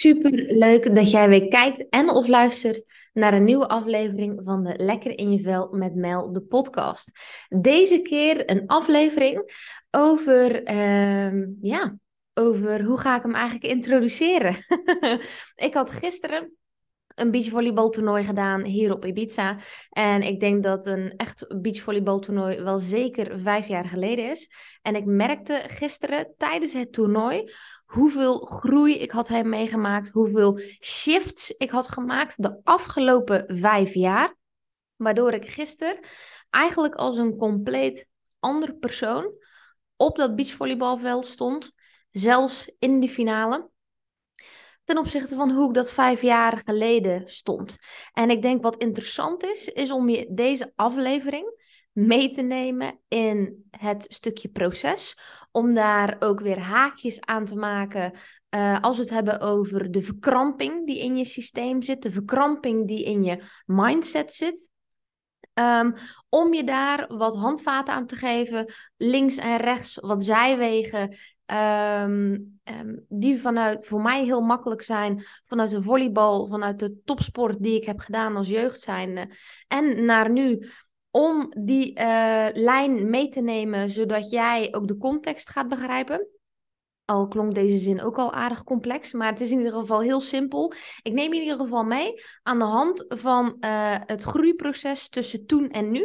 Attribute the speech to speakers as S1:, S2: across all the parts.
S1: Super leuk dat jij weer kijkt en of luistert naar een nieuwe aflevering van de Lekker in je vel met Mel, de podcast. Deze keer een aflevering over, ehm, ja, over hoe ga ik hem eigenlijk introduceren. ik had gisteren een beachvolleybaltoernooi gedaan hier op Ibiza. En ik denk dat een echt beachvolleybaltoernooi wel zeker vijf jaar geleden is. En ik merkte gisteren tijdens het toernooi hoeveel groei ik had meegemaakt, hoeveel shifts ik had gemaakt de afgelopen vijf jaar. Waardoor ik gisteren eigenlijk als een compleet andere persoon op dat beachvolleybalveld stond. Zelfs in de finale ten opzichte van hoe ik dat vijf jaar geleden stond. En ik denk wat interessant is, is om je deze aflevering mee te nemen in het stukje proces. Om daar ook weer haakjes aan te maken uh, als we het hebben over de verkramping die in je systeem zit, de verkramping die in je mindset zit. Um, om je daar wat handvaten aan te geven, links en rechts wat zijwegen, um, die vanuit voor mij heel makkelijk zijn, vanuit de volleybal, vanuit de topsport die ik heb gedaan als jeugd zijn, en naar nu om die uh, lijn mee te nemen, zodat jij ook de context gaat begrijpen. Al klonk deze zin ook al aardig complex, maar het is in ieder geval heel simpel. Ik neem in ieder geval mee aan de hand van uh, het groeiproces tussen toen en nu.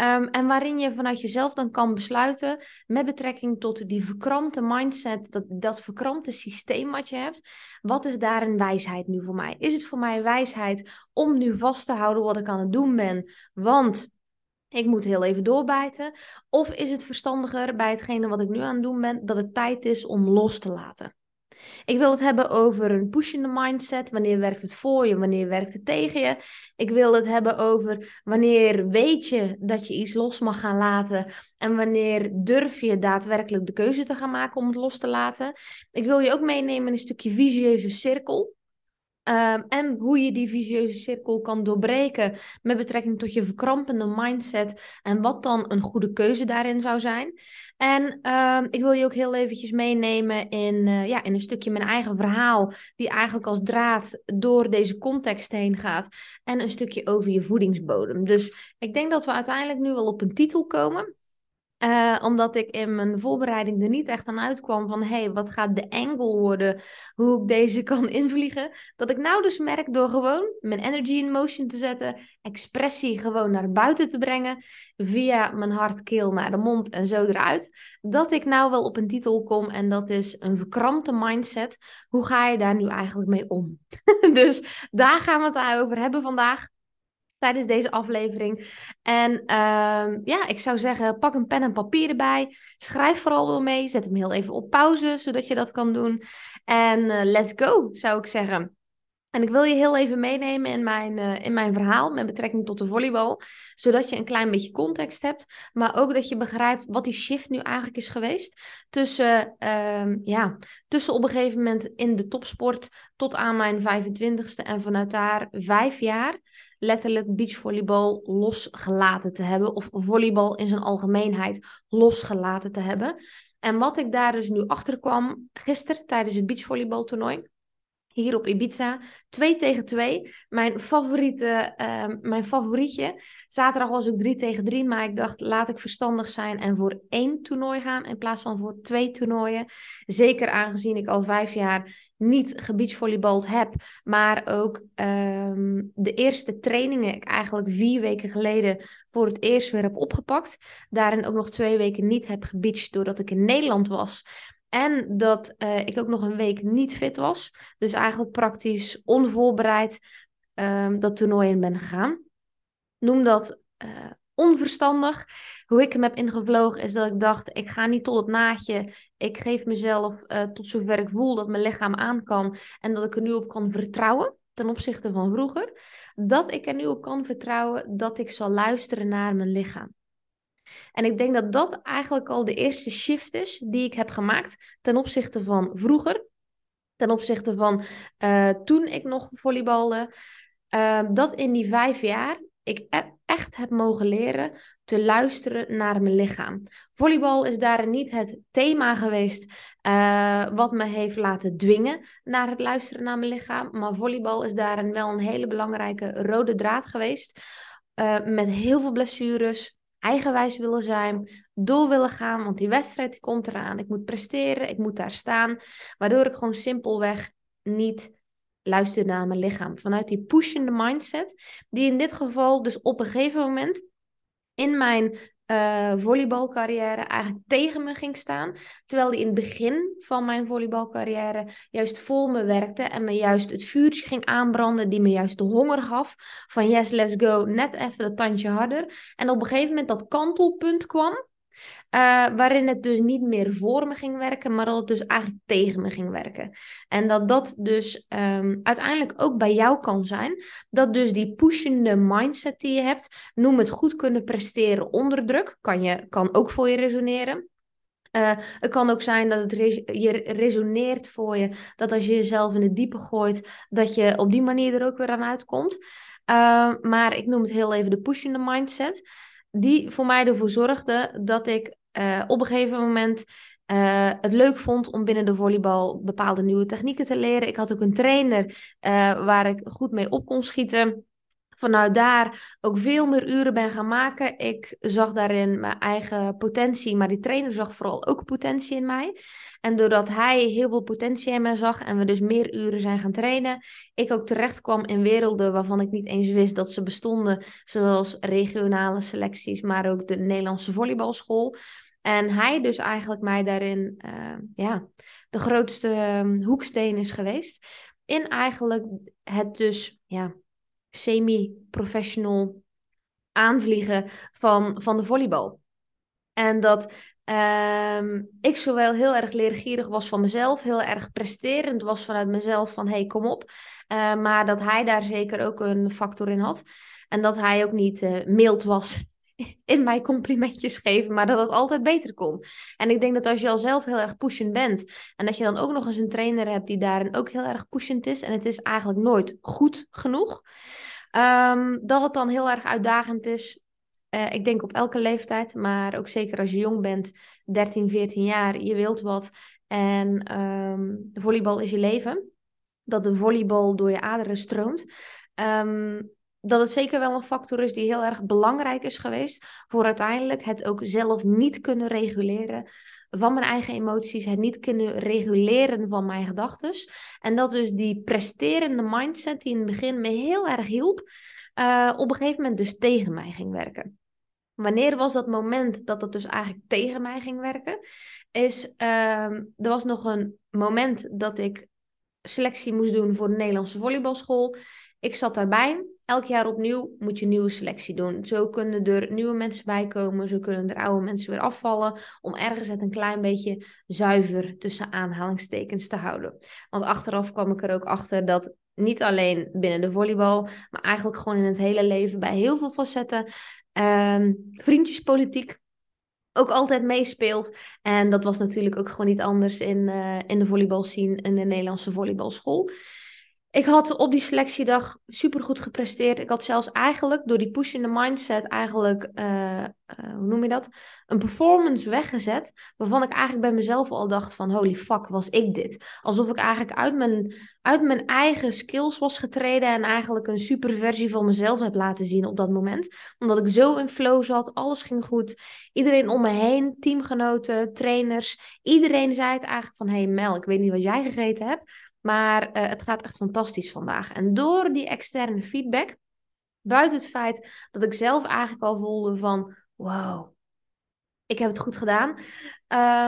S1: Um, en waarin je vanuit jezelf dan kan besluiten met betrekking tot die verkrampte mindset, dat, dat verkrampte systeem wat je hebt. Wat is daar een wijsheid nu voor mij? Is het voor mij wijsheid om nu vast te houden wat ik aan het doen ben? Want ik moet heel even doorbijten. Of is het verstandiger bij hetgene wat ik nu aan het doen ben, dat het tijd is om los te laten? Ik wil het hebben over een pushende mindset. Wanneer werkt het voor je? Wanneer werkt het tegen je? Ik wil het hebben over wanneer weet je dat je iets los mag gaan laten. En wanneer durf je daadwerkelijk de keuze te gaan maken om het los te laten. Ik wil je ook meenemen in een stukje visieuze cirkel. Um, en hoe je die visieuze cirkel kan doorbreken met betrekking tot je verkrampende mindset en wat dan een goede keuze daarin zou zijn. En um, ik wil je ook heel eventjes meenemen in, uh, ja, in een stukje mijn eigen verhaal, die eigenlijk als draad door deze context heen gaat. En een stukje over je voedingsbodem. Dus ik denk dat we uiteindelijk nu wel op een titel komen. Uh, omdat ik in mijn voorbereiding er niet echt aan uitkwam van hey, wat gaat de angle worden, hoe ik deze kan invliegen. Dat ik nou dus merk door gewoon mijn energy in motion te zetten, expressie gewoon naar buiten te brengen, via mijn hart, keel naar de mond en zo eruit. Dat ik nou wel op een titel kom en dat is een verkrampte mindset. Hoe ga je daar nu eigenlijk mee om? dus daar gaan we het over hebben vandaag tijdens deze aflevering. En uh, ja, ik zou zeggen, pak een pen en papier erbij. Schrijf vooral door mee. Zet hem heel even op pauze, zodat je dat kan doen. En uh, let's go, zou ik zeggen. En ik wil je heel even meenemen in mijn, uh, in mijn verhaal met betrekking tot de volleybal. Zodat je een klein beetje context hebt. Maar ook dat je begrijpt wat die shift nu eigenlijk is geweest. Tussen, uh, ja, tussen op een gegeven moment in de topsport tot aan mijn 25ste. En vanuit daar vijf jaar letterlijk beachvolleybal losgelaten te hebben. Of volleybal in zijn algemeenheid losgelaten te hebben. En wat ik daar dus nu achter kwam gisteren tijdens het beachvolleybaltoernooi hier op Ibiza. 2 tegen 2. Mijn, favoriete, uh, mijn favorietje. Zaterdag was ook 3 tegen 3. Maar ik dacht, laat ik verstandig zijn en voor één toernooi gaan. In plaats van voor twee toernooien. Zeker aangezien ik al vijf jaar niet gebeachvolleybald heb. Maar ook um, de eerste trainingen ik eigenlijk vier weken geleden voor het eerst weer heb opgepakt. Daarin ook nog twee weken niet heb gebeached doordat ik in Nederland was. En dat uh, ik ook nog een week niet fit was. Dus eigenlijk praktisch onvoorbereid uh, dat toernooi in ben gegaan. Noem dat uh, onverstandig. Hoe ik hem heb ingevlogen is dat ik dacht, ik ga niet tot het naadje. Ik geef mezelf uh, tot zover ik voel dat mijn lichaam aan kan. En dat ik er nu op kan vertrouwen ten opzichte van vroeger. Dat ik er nu op kan vertrouwen dat ik zal luisteren naar mijn lichaam. En ik denk dat dat eigenlijk al de eerste shift is die ik heb gemaakt ten opzichte van vroeger. Ten opzichte van uh, toen ik nog volleybalde. Uh, dat in die vijf jaar ik e-, echt heb mogen leren te luisteren naar mijn lichaam. Volleybal is daarin niet het thema geweest uh, wat me heeft laten dwingen naar het luisteren naar mijn lichaam. Maar volleybal is daarin wel een hele belangrijke rode draad geweest. Uh, met heel veel blessures, eigenwijs willen zijn, door willen gaan, want die wedstrijd die komt eraan. Ik moet presteren, ik moet daar staan, waardoor ik gewoon simpelweg niet luister naar mijn lichaam. Vanuit die pushende mindset, die in dit geval dus op een gegeven moment in mijn uh, volleybalcarrière eigenlijk tegen me ging staan. Terwijl die in het begin van mijn volleybalcarrière juist voor me werkte en me juist het vuurtje ging aanbranden, die me juist de honger gaf van yes, let's go, net even dat tandje harder. En op een gegeven moment dat kantelpunt kwam, uh, waarin het dus niet meer voor me ging werken, maar dat het dus eigenlijk tegen me ging werken. En dat dat dus um, uiteindelijk ook bij jou kan zijn. Dat dus die pushende mindset die je hebt, noem het goed kunnen presteren onder druk, kan, je, kan ook voor je resoneren. Uh, het kan ook zijn dat het je resoneert voor je, dat als je jezelf in het diepe gooit, dat je op die manier er ook weer aan uitkomt. Uh, maar ik noem het heel even de pushende mindset die voor mij ervoor zorgde dat ik uh, op een gegeven moment uh, het leuk vond om binnen de volleybal bepaalde nieuwe technieken te leren. Ik had ook een trainer uh, waar ik goed mee op kon schieten vanuit daar ook veel meer uren ben gaan maken. Ik zag daarin mijn eigen potentie, maar die trainer zag vooral ook potentie in mij. En doordat hij heel veel potentie in mij zag en we dus meer uren zijn gaan trainen, ik ook terecht kwam in werelden waarvan ik niet eens wist dat ze bestonden, zoals regionale selecties, maar ook de Nederlandse volleybalschool. En hij dus eigenlijk mij daarin uh, ja, de grootste um, hoeksteen is geweest. In eigenlijk het dus ja, semi-professional aanvliegen van, van de volleybal. En dat uh, ik zowel heel erg leergierig was van mezelf, heel erg presterend was vanuit mezelf van hey, kom op. Uh, maar dat hij daar zeker ook een factor in had. En dat hij ook niet uh, mild was in mij complimentjes geven, maar dat het altijd beter kon. En ik denk dat als je al zelf heel erg pushend bent en dat je dan ook nog eens een trainer hebt die daarin ook heel erg pushend is en het is eigenlijk nooit goed genoeg, um, dat het dan heel erg uitdagend is. Uh, ik denk op elke leeftijd, maar ook zeker als je jong bent, 13, 14 jaar, je wilt wat en um, volleybal is je leven. Dat de volleybal door je aderen stroomt. Um, dat het zeker wel een factor is die heel erg belangrijk is geweest voor uiteindelijk het ook zelf niet kunnen reguleren van mijn eigen emoties, het niet kunnen reguleren van mijn gedachten. En dat dus die presterende mindset die in het begin me heel erg hielp, uh, op een gegeven moment dus tegen mij ging werken. Wanneer was dat moment dat het dus eigenlijk tegen mij ging werken? Is, uh, er was nog een moment dat ik selectie moest doen voor de Nederlandse volleybalschool. Ik zat daarbij elk jaar opnieuw moet je een nieuwe selectie doen. Zo kunnen er nieuwe mensen bij komen, zo kunnen er oude mensen weer afvallen, om ergens het een klein beetje zuiver tussen aanhalingstekens te houden. Want achteraf kwam ik er ook achter dat niet alleen binnen de volleybal, maar eigenlijk gewoon in het hele leven bij heel veel facetten, um, vriendjespolitiek ook altijd meespeelt. En dat was natuurlijk ook gewoon niet anders in, uh, in de volleybalscene in de Nederlandse volleybalschool. Ik had op die selectiedag supergoed gepresteerd. Ik had zelfs eigenlijk door die push in the mindset eigenlijk, uh, uh, hoe noem je dat? Een performance weggezet. Waarvan ik eigenlijk bij mezelf al dacht van holy fuck, was ik dit? Alsof ik eigenlijk uit mijn, uit mijn eigen skills was getreden. En eigenlijk een super versie van mezelf heb laten zien op dat moment. Omdat ik zo in flow zat. Alles ging goed. Iedereen om me heen, teamgenoten, trainers. Iedereen zei het eigenlijk van hey Mel, ik weet niet wat jij gegeten hebt. Maar uh, het gaat echt fantastisch vandaag. En door die externe feedback, buiten het feit dat ik zelf eigenlijk al voelde van wow, ik heb het goed gedaan,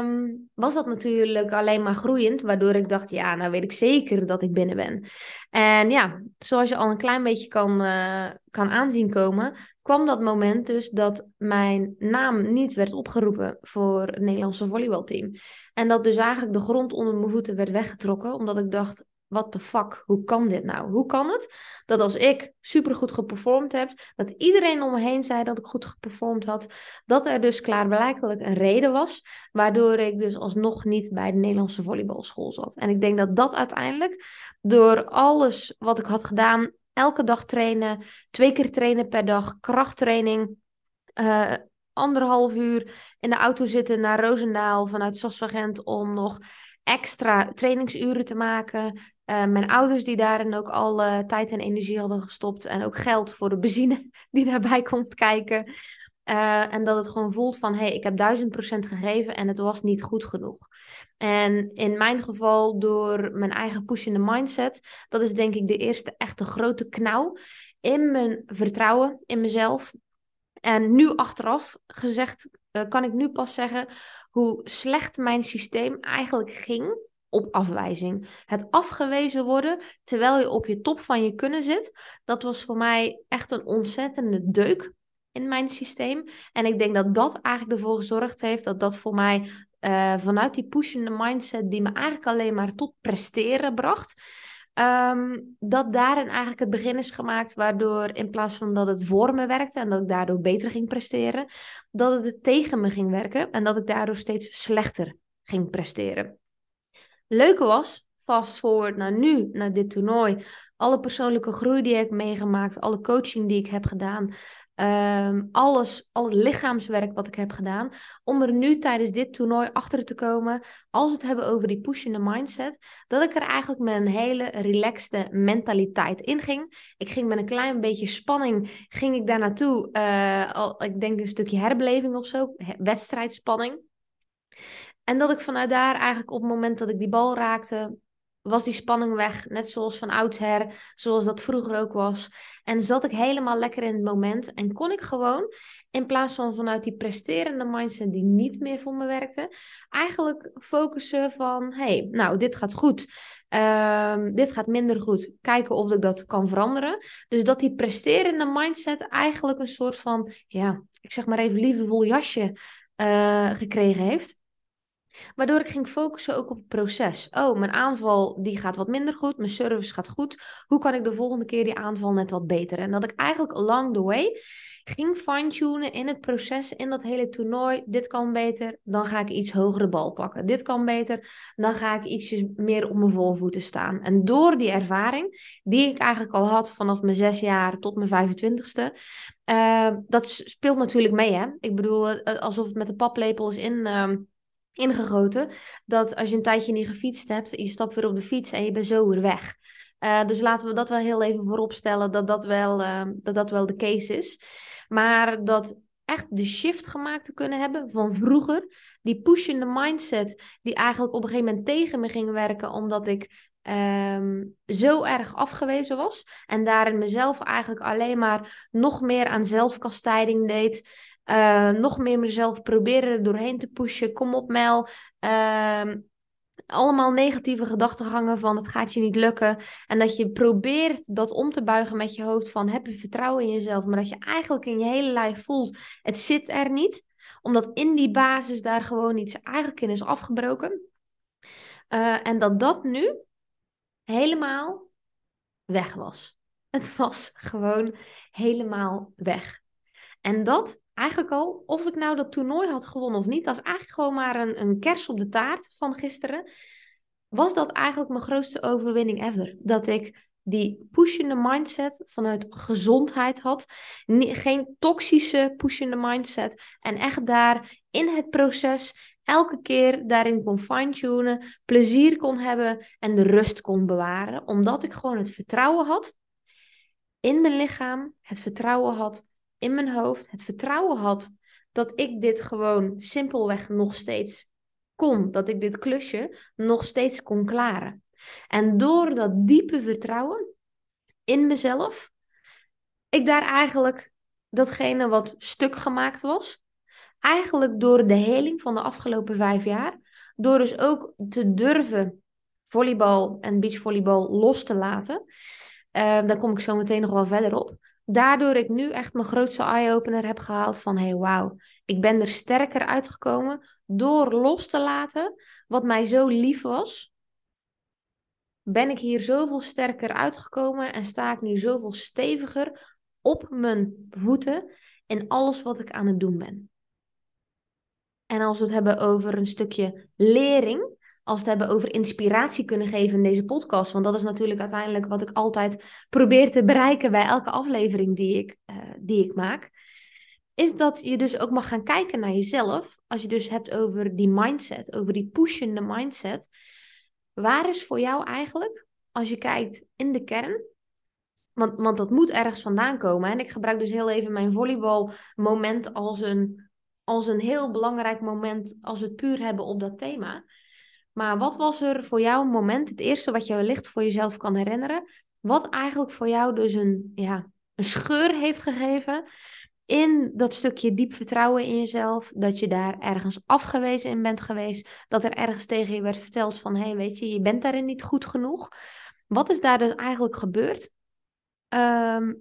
S1: um, was dat natuurlijk alleen maar groeiend. Waardoor ik dacht, ja, nou weet ik zeker dat ik binnen ben. En ja, zoals je al een klein beetje kan, uh, kan aanzien komen, kwam dat moment dus dat mijn naam niet werd opgeroepen voor het Nederlandse volleybalteam. En dat dus eigenlijk de grond onder mijn voeten werd weggetrokken, omdat ik dacht, what the fuck, hoe kan dit nou? Hoe kan het dat als ik supergoed geperformd heb, dat iedereen om me heen zei dat ik goed geperformd had, dat er dus klaarblijkelijk een reden was, waardoor ik dus alsnog niet bij de Nederlandse volleybalschool zat. En ik denk dat dat uiteindelijk, door alles wat ik had gedaan, elke dag trainen, twee keer trainen per dag, krachttraining. Uh, anderhalf uur in de auto zitten naar Roosendaal vanuit Sasvagent om nog extra trainingsuren te maken. Uh, mijn ouders die daarin ook al uh, tijd en energie hadden gestopt. En ook geld voor de benzine die daarbij komt kijken. Uh, en dat het gewoon voelt van, hé, hey, ik heb duizend procent gegeven en het was niet goed genoeg. En in mijn geval door mijn eigen push in de mindset, dat is denk ik de eerste echte grote knauw in mijn vertrouwen in mezelf. En nu achteraf gezegd, kan ik nu pas zeggen hoe slecht mijn systeem eigenlijk ging op afwijzing. Het afgewezen worden terwijl je op je top van je kunnen zit, dat was voor mij echt een ontzettende deuk in mijn systeem. En ik denk dat dat eigenlijk ervoor gezorgd heeft dat dat voor mij uh, vanuit die pushende mindset, die me eigenlijk alleen maar tot presteren bracht. Um, dat daarin eigenlijk het begin is gemaakt, waardoor in plaats van dat het voor me werkte en dat ik daardoor beter ging presteren, dat het tegen me ging werken en dat ik daardoor steeds slechter ging presteren. Leuke was, fast forward naar nu, naar dit toernooi, alle persoonlijke groei die ik heb meegemaakt, alle coaching die ik heb gedaan, Um, alles, al het lichaamswerk wat ik heb gedaan, om er nu tijdens dit toernooi achter te komen, als we het hebben over die pushende mindset, dat ik er eigenlijk met een hele relaxte mentaliteit in ging. Ik ging met een klein beetje spanning, ging ik daar naartoe, uh, al, ik denk een stukje herbeleving of zo, wedstrijdspanning. En dat ik vanuit daar eigenlijk op het moment dat ik die bal raakte, was die spanning weg, net zoals van oudsher, zoals dat vroeger ook was. En zat ik helemaal lekker in het moment en kon ik gewoon, in plaats van vanuit die presterende mindset die niet meer voor me werkte, eigenlijk focussen van, hey, nou, dit gaat goed. Um, dit gaat minder goed. Kijken of ik dat kan veranderen. Dus dat die presterende mindset eigenlijk een soort van, ja, ik zeg maar even liefdevol jasje uh, gekregen heeft. Waardoor ik ging focussen ook op het proces. Oh, mijn aanval die gaat wat minder goed, mijn service gaat goed. Hoe kan ik de volgende keer die aanval net wat beter? En dat ik eigenlijk along the way ging fine-tunen in het proces, in dat hele toernooi. Dit kan beter, dan ga ik iets hogere bal pakken. Dit kan beter, dan ga ik ietsjes meer op mijn voorvoeten staan. En door die ervaring, die ik eigenlijk al had vanaf mijn zes jaar tot mijn 25ste, uh, eh, dat speelt natuurlijk mee, hè. Ik bedoel, eh, alsof het met de paplepel is in... Uh, ingegoten. Dat als je een tijdje niet gefietst hebt, je stapt weer op de fiets en je bent zo weer weg. Uh, dus laten we dat wel heel even voorop stellen dat dat wel, uh, dat dat wel de case is. Maar dat echt de shift gemaakt te kunnen hebben van vroeger. Die pushende mindset die eigenlijk op een gegeven moment tegen me ging werken omdat ik um, zo erg afgewezen was. En daarin mezelf eigenlijk alleen maar nog meer aan zelfkastijding deed. Uh, nog meer mezelf proberen er doorheen te pushen. Kom op, Mel. Uh, allemaal negatieve gedachtegangen van het gaat je niet lukken. En dat je probeert dat om te buigen met je hoofd van heb je vertrouwen in jezelf. Maar dat je eigenlijk in je hele lijf voelt het zit er niet. Omdat in die basis daar gewoon iets eigenlijk in is afgebroken. Uh, en dat dat nu helemaal weg was. Het was gewoon helemaal weg. En dat eigenlijk al, of ik nou dat toernooi had gewonnen of niet, is eigenlijk gewoon maar een, een kers op de taart van gisteren. Was dat eigenlijk mijn grootste overwinning ever? Dat ik die pushende mindset vanuit gezondheid had. geen toxische pushende mindset. En echt daar in het proces elke keer daarin kon fine-tunen, plezier kon hebben en de rust kon bewaren. Omdat ik gewoon het vertrouwen had in mijn lichaam, het vertrouwen had in mijn hoofd, het vertrouwen had dat ik dit gewoon simpelweg nog steeds kon. Dat ik dit klusje nog steeds kon klaren. En door dat diepe vertrouwen in mezelf, ik daar eigenlijk datgene wat stuk gemaakt was, eigenlijk door de heling van de afgelopen vijf jaar, door dus ook te durven volleybal en beachvolleybal los te laten. Uh, daar kom ik zo meteen nog wel verder op. Daardoor ik nu echt mijn grootste eye-opener heb gehaald van hey wauw, ik ben er sterker uitgekomen door los te laten wat mij zo lief was. Ben ik hier zoveel sterker uitgekomen en sta ik nu zoveel steviger op mijn voeten in alles wat ik aan het doen ben. En als we het hebben over een stukje lering, als we het hebben over inspiratie kunnen geven in deze podcast. Want dat is natuurlijk uiteindelijk wat ik altijd probeer te bereiken bij elke aflevering die ik, uh, die ik maak. Is dat je dus ook mag gaan kijken naar jezelf. Als je dus hebt over die mindset, over die pushende mindset. Waar is voor jou eigenlijk, als je kijkt in de kern, want, want dat moet ergens vandaan komen. En ik gebruik dus heel even mijn volleybalmoment als een, als een heel belangrijk moment als we het puur hebben op dat thema. Maar wat was er voor jou een moment, het eerste wat je wellicht voor jezelf kan herinneren, wat eigenlijk voor jou dus een, ja, een scheur heeft gegeven in dat stukje diep vertrouwen in jezelf, dat je daar ergens afgewezen in bent geweest, dat er ergens tegen je werd verteld van, hé, hey, weet je, je bent daarin niet goed genoeg. Wat is daar dus eigenlijk gebeurd? Ehm,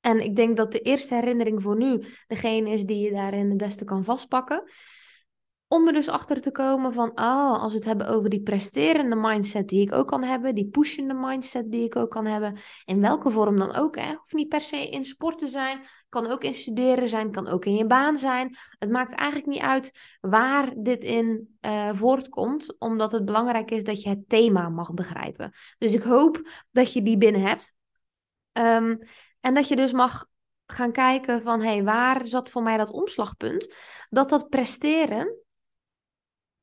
S1: en ik denk dat de eerste herinnering voor nu degene is die je daarin het beste kan vastpakken. Om er dus achter te komen van, oh, als we het hebben over die presterende mindset die ik ook kan hebben, die pushende mindset die ik ook kan hebben, in welke vorm dan ook, hè. Hoeft niet per se in sport te zijn, kan ook in studeren zijn, kan ook in je baan zijn. Het maakt eigenlijk niet uit waar dit in uh, voortkomt, omdat het belangrijk is dat je het thema mag begrijpen. Dus ik hoop dat je die binnen hebt. Ehm, en dat je dus mag gaan kijken van, hé, hey, waar zat voor mij dat omslagpunt? Dat dat presteren,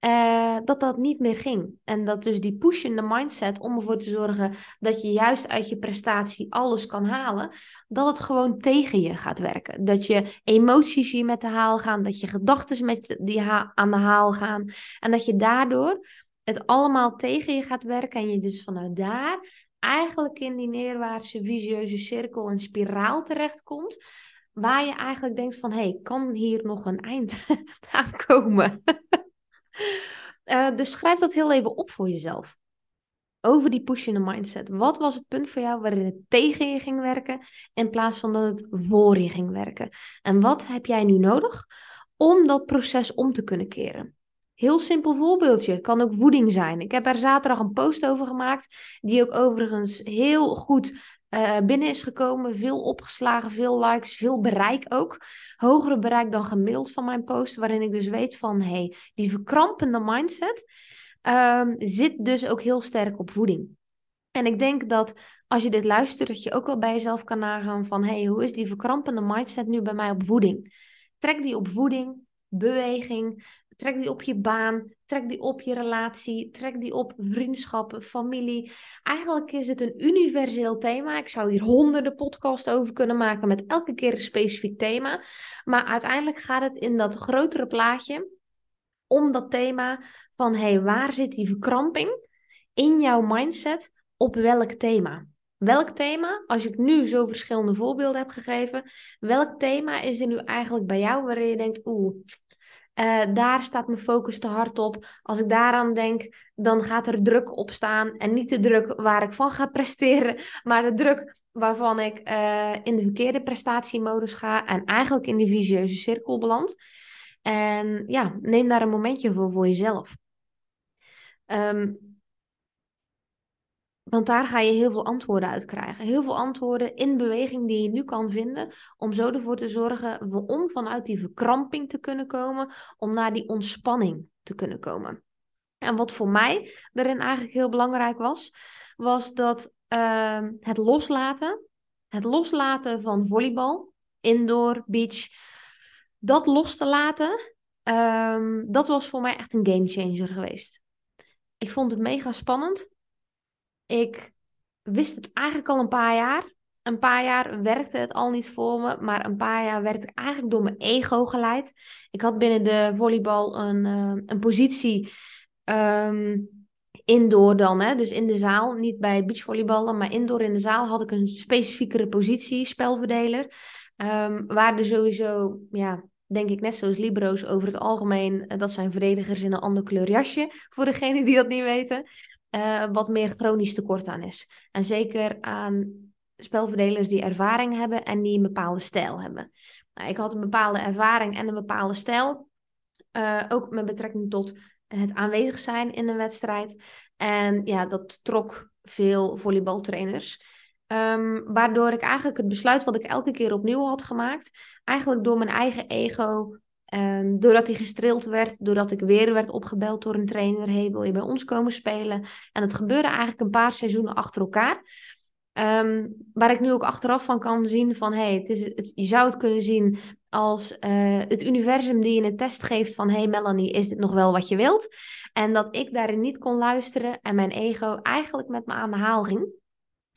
S1: uh, dat dat niet meer ging. En dat dus die push in de mindset om ervoor te zorgen dat je juist uit je prestatie alles kan halen, dat het gewoon tegen je gaat werken. Dat je emoties hier met de haal gaan, dat je gedachten met die aan de haal gaan. En dat je daardoor het allemaal tegen je gaat werken en je dus vanuit daar eigenlijk in die neerwaartse visieuze cirkel en spiraal terechtkomt. Waar je eigenlijk denkt van, hé, hey, kan hier nog een eind aan komen? Uh, dus schrijf dat heel even op voor jezelf. Over die pushende mindset. Wat was het punt voor jou waarin het tegen je ging werken in plaats van dat het voor je ging werken? En wat heb jij nu nodig om dat proces om te kunnen keren? Heel simpel voorbeeldje. Kan ook voeding zijn. Ik heb er zaterdag een post over gemaakt. Die ook overigens heel goed uh, binnen is gekomen. Veel opgeslagen, veel likes, veel bereik ook. Hogere bereik dan gemiddeld van mijn post. Waarin ik dus weet van, hey, die verkrampende mindset um, zit dus ook heel sterk op voeding. En ik denk dat als je dit luistert, dat je ook wel bij jezelf kan nagaan van, hey, hoe is die verkrampende mindset nu bij mij op voeding? Trek die op voeding, beweging, Trek die op je baan, trek die op je relatie, trek die op vriendschappen, familie. Eigenlijk is het een universeel thema. Ik zou hier honderden podcasts over kunnen maken met elke keer een specifiek thema. Maar uiteindelijk gaat het in dat grotere plaatje om dat thema van hey, waar zit die verkramping in jouw mindset op welk thema? Welk thema, als ik nu zo verschillende voorbeelden heb gegeven, welk thema is er nu eigenlijk bij jou waarin je denkt, oeh, uh, daar staat mijn focus te hard op. Als ik daaraan denk, dan gaat er druk op staan. En niet de druk waar ik van ga presteren, maar de druk waarvan ik uh, in de verkeerde prestatiemodus ga en eigenlijk in die visieuze cirkel beland. En ja, neem daar een momentje voor voor jezelf. Um, want daar ga je heel veel antwoorden uit krijgen. Heel veel antwoorden in beweging die je nu kan vinden. Om zo ervoor te zorgen om vanuit die verkramping te kunnen komen. Om naar die ontspanning te kunnen komen. En wat voor mij daarin eigenlijk heel belangrijk was. Was dat uh, het loslaten. Het loslaten van volleybal. Indoor, beach. Dat los te laten. Um, dat was voor mij echt een game changer geweest. Ik vond het mega spannend. Ik wist het eigenlijk al een paar jaar. Een paar jaar werkte het al niet voor me, maar een paar jaar werd ik eigenlijk door mijn ego geleid. Ik had binnen de volleybal een, uh, een positie um, indoor dan, hè? dus in de zaal, niet bij beachvolleyballen, maar indoor in de zaal had ik een specifiekere positie, spelverdeler. Um, waar er sowieso, ja, denk ik net zoals Libro's over het algemeen, eh, dat zijn verdedigers in een ander kleur jasje, voor degenen die dat niet weten uh, wat meer chronisch tekort aan is. En zeker aan spelverdelers die ervaring hebben en die een bepaalde stijl hebben. Nou, ik had een bepaalde ervaring en een bepaalde stijl. Uh, ook met betrekking tot het aanwezig zijn in een wedstrijd. En ja, dat trok veel volleybaltrainers. Um, waardoor ik eigenlijk het besluit wat ik elke keer opnieuw had gemaakt, eigenlijk door mijn eigen ego Um, doordat hij gestreeld werd, doordat ik weer werd opgebeld door een trainer. Hey, wil je bij ons komen spelen? En het gebeurde eigenlijk een paar seizoenen achter elkaar. Ehm, waar ik nu ook achteraf van kan zien van... Hey, het is, je zou het kunnen zien als uh, het universum die je een test geeft van... Hey Melanie, is dit nog wel wat je wilt? En dat ik daarin niet kon luisteren en mijn ego eigenlijk met me aan de haal ging.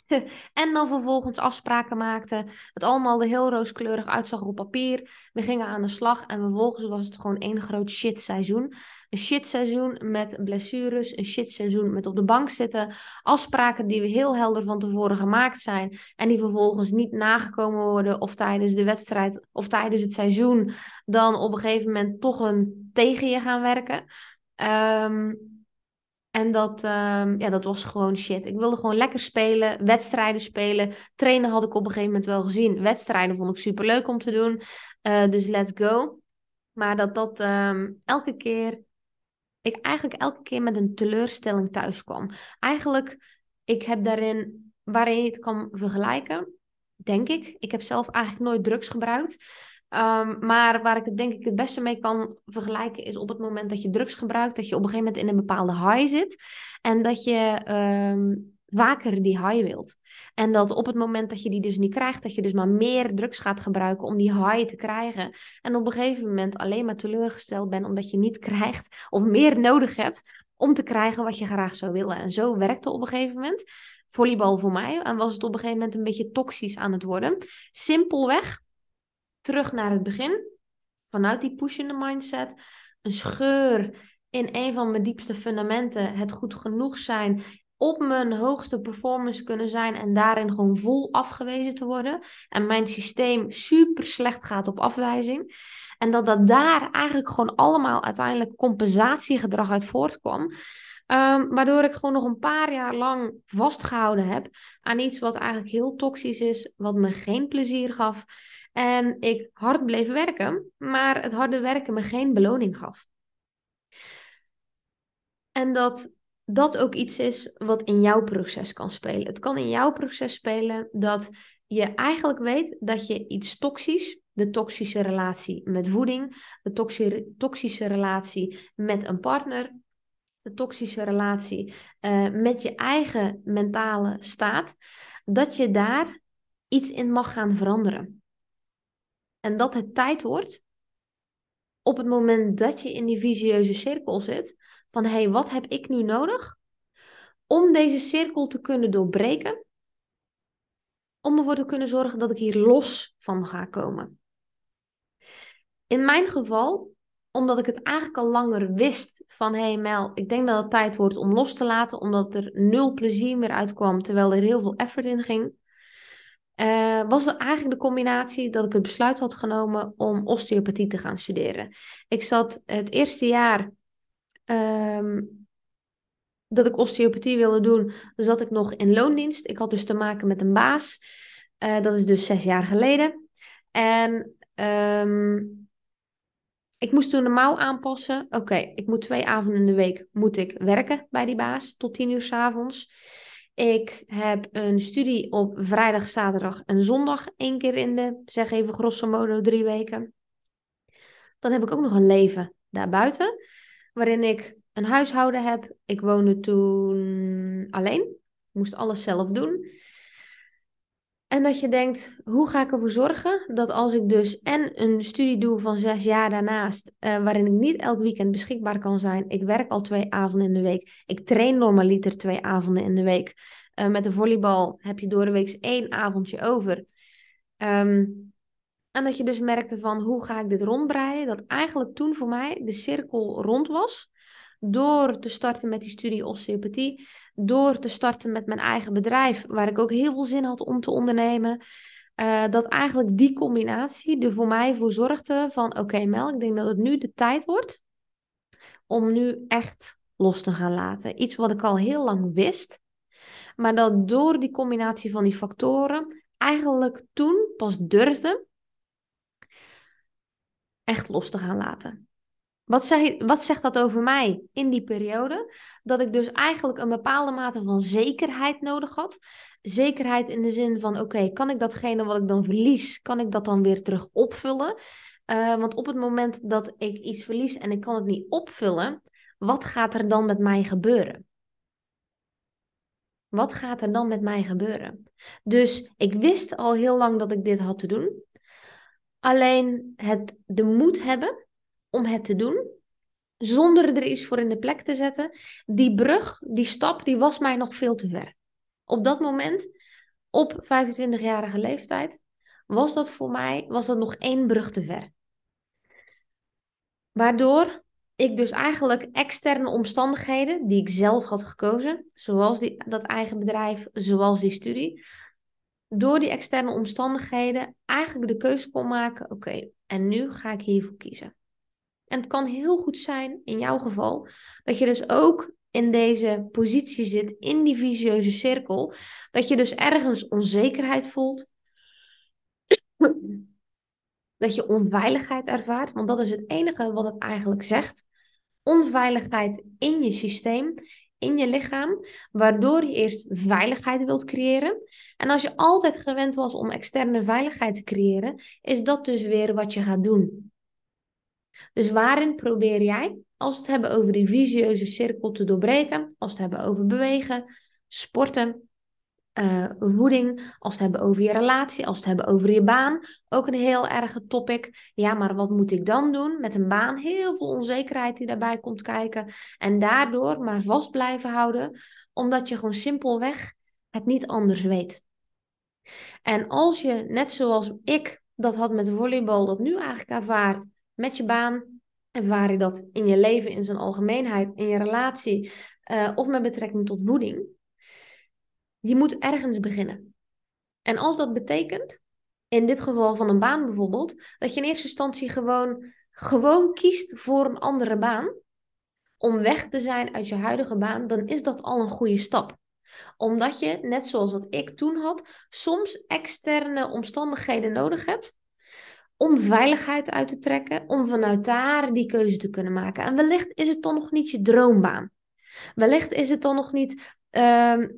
S1: en dan vervolgens afspraken maakte. Het allemaal er heel rooskleurig uitzag op papier. We gingen aan de slag en vervolgens was het gewoon één groot shit seizoen. Een shit seizoen met blessures, een shit seizoen met op de bank zitten. Afspraken die we heel helder van tevoren gemaakt zijn en die vervolgens niet nagekomen worden of tijdens de wedstrijd of tijdens het seizoen dan op een gegeven moment toch een tegen je gaan werken. Um, en dat, um, ja, dat was gewoon shit. Ik wilde gewoon lekker spelen, wedstrijden spelen. Trainen had ik op een gegeven moment wel gezien. Wedstrijden vond ik super leuk om te doen. Uh, dus let's go. Maar dat dat um, elke keer, ik eigenlijk elke keer met een teleurstelling thuis kwam. Eigenlijk, ik heb daarin, waarin je het kan vergelijken, denk ik. Ik heb zelf eigenlijk nooit drugs gebruikt. Um, maar waar ik het denk ik het beste mee kan vergelijken is op het moment dat je drugs gebruikt, dat je op een gegeven moment in een bepaalde high zit en dat je um, vaker die high wilt. En dat op het moment dat je die dus niet krijgt, dat je dus maar meer drugs gaat gebruiken om die high te krijgen. En op een gegeven moment alleen maar teleurgesteld bent omdat je niet krijgt of meer nodig hebt om te krijgen wat je graag zou willen. En zo werkte op een gegeven moment volleybal voor mij en was het op een gegeven moment een beetje toxisch aan het worden. Simpelweg terug naar het begin. Vanuit die pushende mindset. Een scheur in een van mijn diepste fundamenten. Het goed genoeg zijn. Op mijn hoogste performance kunnen zijn. En daarin gewoon vol afgewezen te worden. En mijn systeem super slecht gaat op afwijzing. En dat dat daar eigenlijk gewoon allemaal uiteindelijk compensatiegedrag uit voortkwam. Um, waardoor ik gewoon nog een paar jaar lang vastgehouden heb aan iets wat eigenlijk heel toxisch is, wat me geen plezier gaf. En ik hard bleef werken, maar het harde werken me geen beloning gaf. En dat dat ook iets is wat in jouw proces kan spelen. Het kan in jouw proces spelen dat je eigenlijk weet dat je iets toxisch, de toxische relatie met voeding, de toxische relatie met een partner, de toxische relatie uh, met je eigen mentale staat, dat je daar iets in mag gaan veranderen. En dat het tijd wordt op het moment dat je in die visieuze cirkel zit, van hé, hey, wat heb ik nu nodig om deze cirkel te kunnen doorbreken, om ervoor te kunnen zorgen dat ik hier los van ga komen. In mijn geval, omdat ik het eigenlijk al langer wist van hé hey Mel, ik denk dat het tijd wordt om los te laten, omdat er nul plezier meer uitkwam, terwijl er heel veel effort in ging, uh, was eigenlijk de combinatie dat ik het besluit had genomen om osteopathie te gaan studeren. Ik zat het eerste jaar um, dat ik osteopathie wilde doen, zat ik nog in loondienst. Ik had dus te maken met een baas. Uh, dat is dus zes jaar geleden. En um, ik moest toen de mouw aanpassen. Oké, ik moet twee avonden in de week moet ik werken bij die baas tot tien uur s avonds. Ik heb een studie op vrijdag, zaterdag en zondag. één keer in de, zeg even grosso modo, drie weken. Dan heb ik ook nog een leven daarbuiten. Waarin ik een huishouden heb. Ik woonde toen alleen. Ik moest alles zelf doen. En dat je denkt, hoe ga ik ervoor zorgen dat als ik dus en een studie doe van zes jaar daarnaast, uh, waarin ik niet elk weekend beschikbaar kan zijn. Ik werk al twee avonden in de week. Ik train normaliter twee avonden in de week. Uh, met de volleybal heb je door de week één avondje over. Um, en dat je dus merkte van, hoe ga ik dit rondbreien? Dat eigenlijk toen voor mij de cirkel rond was. Door te starten met die studie osteopathie door te starten met mijn eigen bedrijf, waar ik ook heel veel zin had om te ondernemen. Uh, dat eigenlijk die combinatie er voor mij voor zorgde van oké Mel, ik denk dat het nu de tijd wordt om nu echt los te gaan laten. Iets wat ik al heel lang wist, maar dat door die combinatie van die factoren eigenlijk toen pas durfde echt los te gaan laten. Wat, wat zegt dat over mij in die periode? Dat ik dus eigenlijk een bepaalde mate van zekerheid nodig had. Zekerheid in de zin van: oké, kan ik datgene wat ik dan verlies, kan ik dat dan weer terug opvullen? Uh, want op het moment dat ik iets verlies en ik kan het niet opvullen, wat gaat er dan met mij gebeuren? Wat gaat er dan met mij gebeuren? Dus ik wist al heel lang dat ik dit had te doen. Alleen het de moed hebben om het te doen, zonder er iets voor in de plek te zetten, die brug, die stap, die was mij nog veel te ver. Op dat moment, op 25-jarige leeftijd, was dat voor mij was dat nog één brug te ver. Waardoor ik dus eigenlijk externe omstandigheden die ik zelf had gekozen, zoals die, dat eigen bedrijf, zoals die studie, door die externe omstandigheden eigenlijk de keuze kon maken: oké, en nu ga ik hiervoor kiezen. En het kan heel goed zijn, in jouw geval, dat je dus ook in deze positie zit, in die visieuze cirkel, dat je dus ergens onzekerheid voelt, dat je onveiligheid ervaart, want dat is het enige wat het eigenlijk zegt. Onveiligheid in je systeem, in je lichaam, waardoor je eerst veiligheid wilt creëren. En als je altijd gewend was om externe veiligheid te creëren, is dat dus weer wat je gaat doen. Dus waarin probeer jij, als we het hebben over die visieuze cirkel te doorbreken, als we het hebben over bewegen, sporten, uh, voeding, als we het hebben over je relatie, als we het hebben over je baan, ook een heel erge topic. Ja, maar wat moet ik dan doen met een baan? Heel veel onzekerheid die daarbij komt kijken. En daardoor maar vast blijven houden, omdat je gewoon simpelweg het niet anders weet. En als je, net zoals ik dat had met volleybal, dat nu eigenlijk ervaart met je baan, ervaar je dat in je leven in zijn algemeenheid, in je relatie uh, of met betrekking tot voeding je moet ergens beginnen. En als dat betekent, in dit geval van een baan bijvoorbeeld, dat je in eerste instantie gewoon, gewoon kiest voor een andere baan, om weg te zijn uit je huidige baan, dan is dat al een goede stap. Omdat je, net zoals wat ik toen had, soms externe omstandigheden nodig hebt om veiligheid uit te trekken, om vanuit daar die keuze te kunnen maken. En wellicht is het dan nog niet je droombaan. Wellicht is het dan nog niet ehm,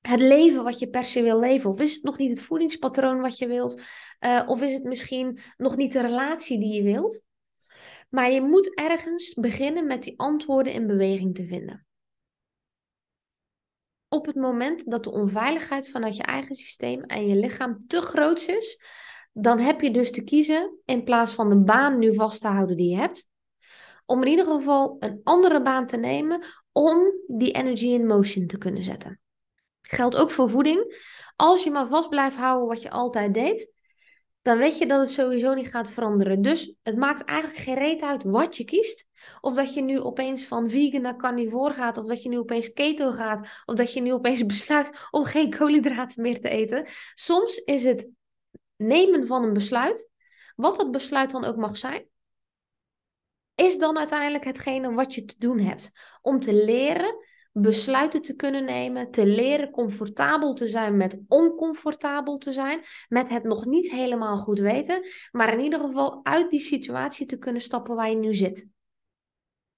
S1: het leven wat je per se wil leven? Of is het nog niet het voedingspatroon wat je wilt? Uh, of is het misschien nog niet de relatie die je wilt? Maar je moet ergens beginnen met die antwoorden in beweging te vinden. Op het moment dat de onveiligheid vanuit je eigen systeem en je lichaam te groot is, dan heb je dus te kiezen in plaats van de baan nu vast te houden die je hebt, om in ieder geval een andere baan te nemen om die energy in motion te kunnen zetten. Geldt ook voor voeding. Als je maar vast blijft houden wat je altijd deed, dan weet je dat het sowieso niet gaat veranderen. Dus het maakt eigenlijk geen reet uit wat je kiest. Of dat je nu opeens van vegan naar carnivore gaat, of dat je nu opeens keto gaat, of dat je nu opeens besluit om geen koolhydraten meer te eten. Soms is het nemen van een besluit, wat dat besluit dan ook mag zijn, is dan uiteindelijk hetgene wat je te doen hebt. Om te leren besluiten te kunnen nemen, te leren comfortabel te zijn met oncomfortabel te zijn, met het nog niet helemaal goed weten, maar in ieder geval uit die situatie te kunnen stappen waar je nu zit.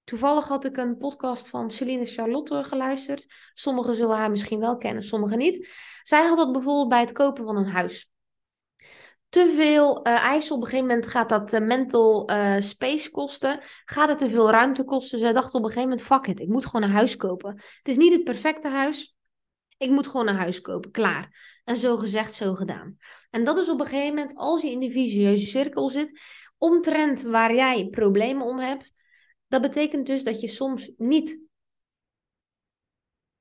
S1: Toevallig had ik een podcast van Celine Charlotte geluisterd. Sommigen zullen haar misschien wel kennen, sommigen niet. Zij had dat bijvoorbeeld bij het kopen van een huis te veel uh, eisen. Op een gegeven moment gaat dat uh, mental uh, space kosten. Gaat het te veel ruimte kosten. Zij dacht op een gegeven moment, fuck it, ik moet gewoon een huis kopen. Het is niet het perfecte huis. Ik moet gewoon een huis kopen, klaar. En zo gezegd, zo gedaan. En dat is op een gegeven moment, als je in die visieuze cirkel zit, omtrent waar jij problemen om hebt. Dat betekent dus dat je soms niet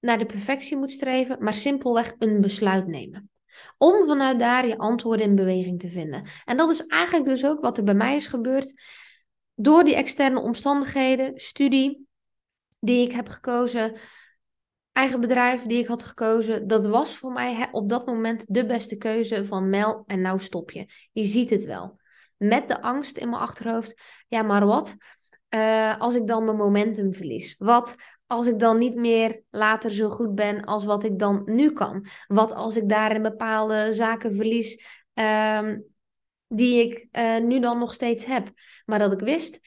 S1: naar de perfectie moet streven, maar simpelweg een besluit nemen. Om vanuit daar je antwoorden in beweging te vinden. En dat is eigenlijk dus ook wat er bij mij is gebeurd. Door die externe omstandigheden, studie die ik heb gekozen, eigen bedrijf die ik had gekozen, dat was voor mij op dat moment de beste keuze van Mel en nou stop je. Je ziet het wel. Met de angst in mijn achterhoofd, ja maar wat uh, als ik dan mijn momentum verlies? Wat als ik dan niet meer later zo goed ben als wat ik dan nu kan? Wat als ik daarin bepaalde zaken verlies um, die ik uh, nu dan nog steeds heb? Maar dat ik wist,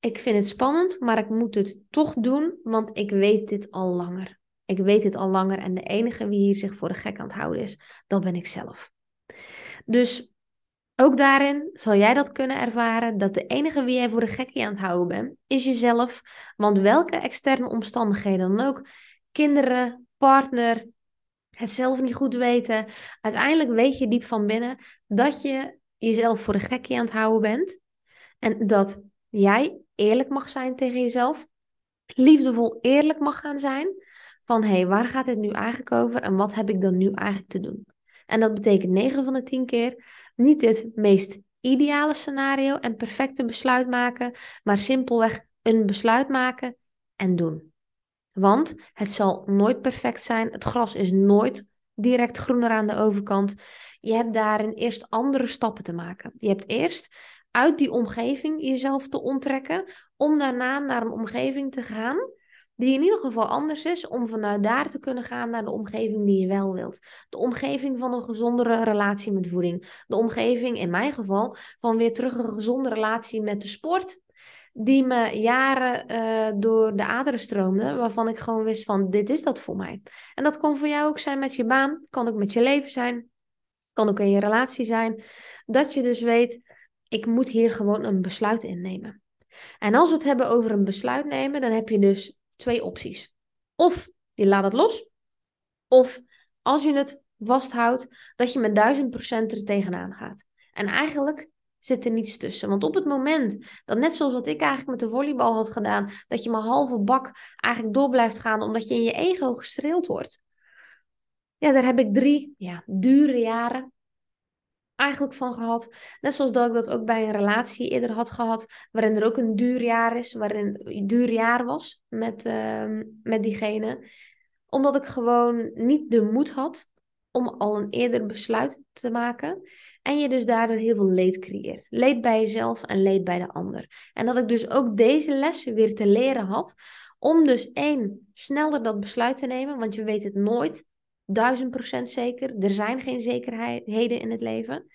S1: ik vind het spannend, maar ik moet het toch doen, want ik weet dit al langer. Ik weet dit al langer en de enige wie hier zich voor de gek aan het houden is, dat ben ik zelf. Dus Ook daarin zal jij dat kunnen ervaren dat de enige wie jij voor de gekkie aan het houden bent, is jezelf. Want welke externe omstandigheden dan ook, kinderen, partner, het zelf niet goed weten, uiteindelijk weet je diep van binnen dat je jezelf voor de gekkie aan het houden bent. En dat jij eerlijk mag zijn tegen jezelf, liefdevol eerlijk mag gaan zijn van hé, hey, waar gaat het nu eigenlijk over en wat heb ik dan nu eigenlijk te doen? En dat betekent 9 van de 10 keer niet het meest ideale scenario en perfecte besluit maken, maar simpelweg een besluit maken en doen. Want het zal nooit perfect zijn. Het gras is nooit direct groener aan de overkant. Je hebt daarin eerst andere stappen te maken. Je hebt eerst uit die omgeving jezelf te onttrekken, om daarna naar een omgeving te gaan die in ieder geval anders is, om vanuit daar te kunnen gaan naar de omgeving die je wel wilt. De omgeving van een gezondere relatie met voeding. De omgeving, in mijn geval, van weer terug een gezonde relatie met de sport. Die me jaren uh, door de aderen stroomde, waarvan ik gewoon wist van dit is dat voor mij. En dat kan voor jou ook zijn met je baan, kan ook met je leven zijn, kan ook in je relatie zijn. Dat je dus weet, ik moet hier gewoon een besluit innemen. En als we het hebben over een besluit nemen, dan heb je dus twee opties. Of je laat het los, of als je het vasthoudt, dat je met duizend procent er tegenaan gaat. En eigenlijk zit er niets tussen. Want op het moment dat, net zoals wat ik eigenlijk met de volleybal had gedaan, dat je maar halve bak eigenlijk door blijft gaan omdat je in je ego gestreeld wordt. Ja, daar heb ik drie ja, dure jaren eigenlijk van gehad. Net zoals dat ik dat ook bij een relatie eerder had gehad, waarin er ook een duur jaar is, waarin een duur jaar was met, uh, met diegene. Omdat ik gewoon niet de moed had om al een eerder besluit te maken. En je dus daardoor heel veel leed creëert. Leed bij jezelf en leed bij de ander. En dat ik dus ook deze lessen weer te leren had. Om dus één, sneller dat besluit te nemen. Want je weet het nooit duizend procent zeker. Er zijn geen zekerheden in het leven.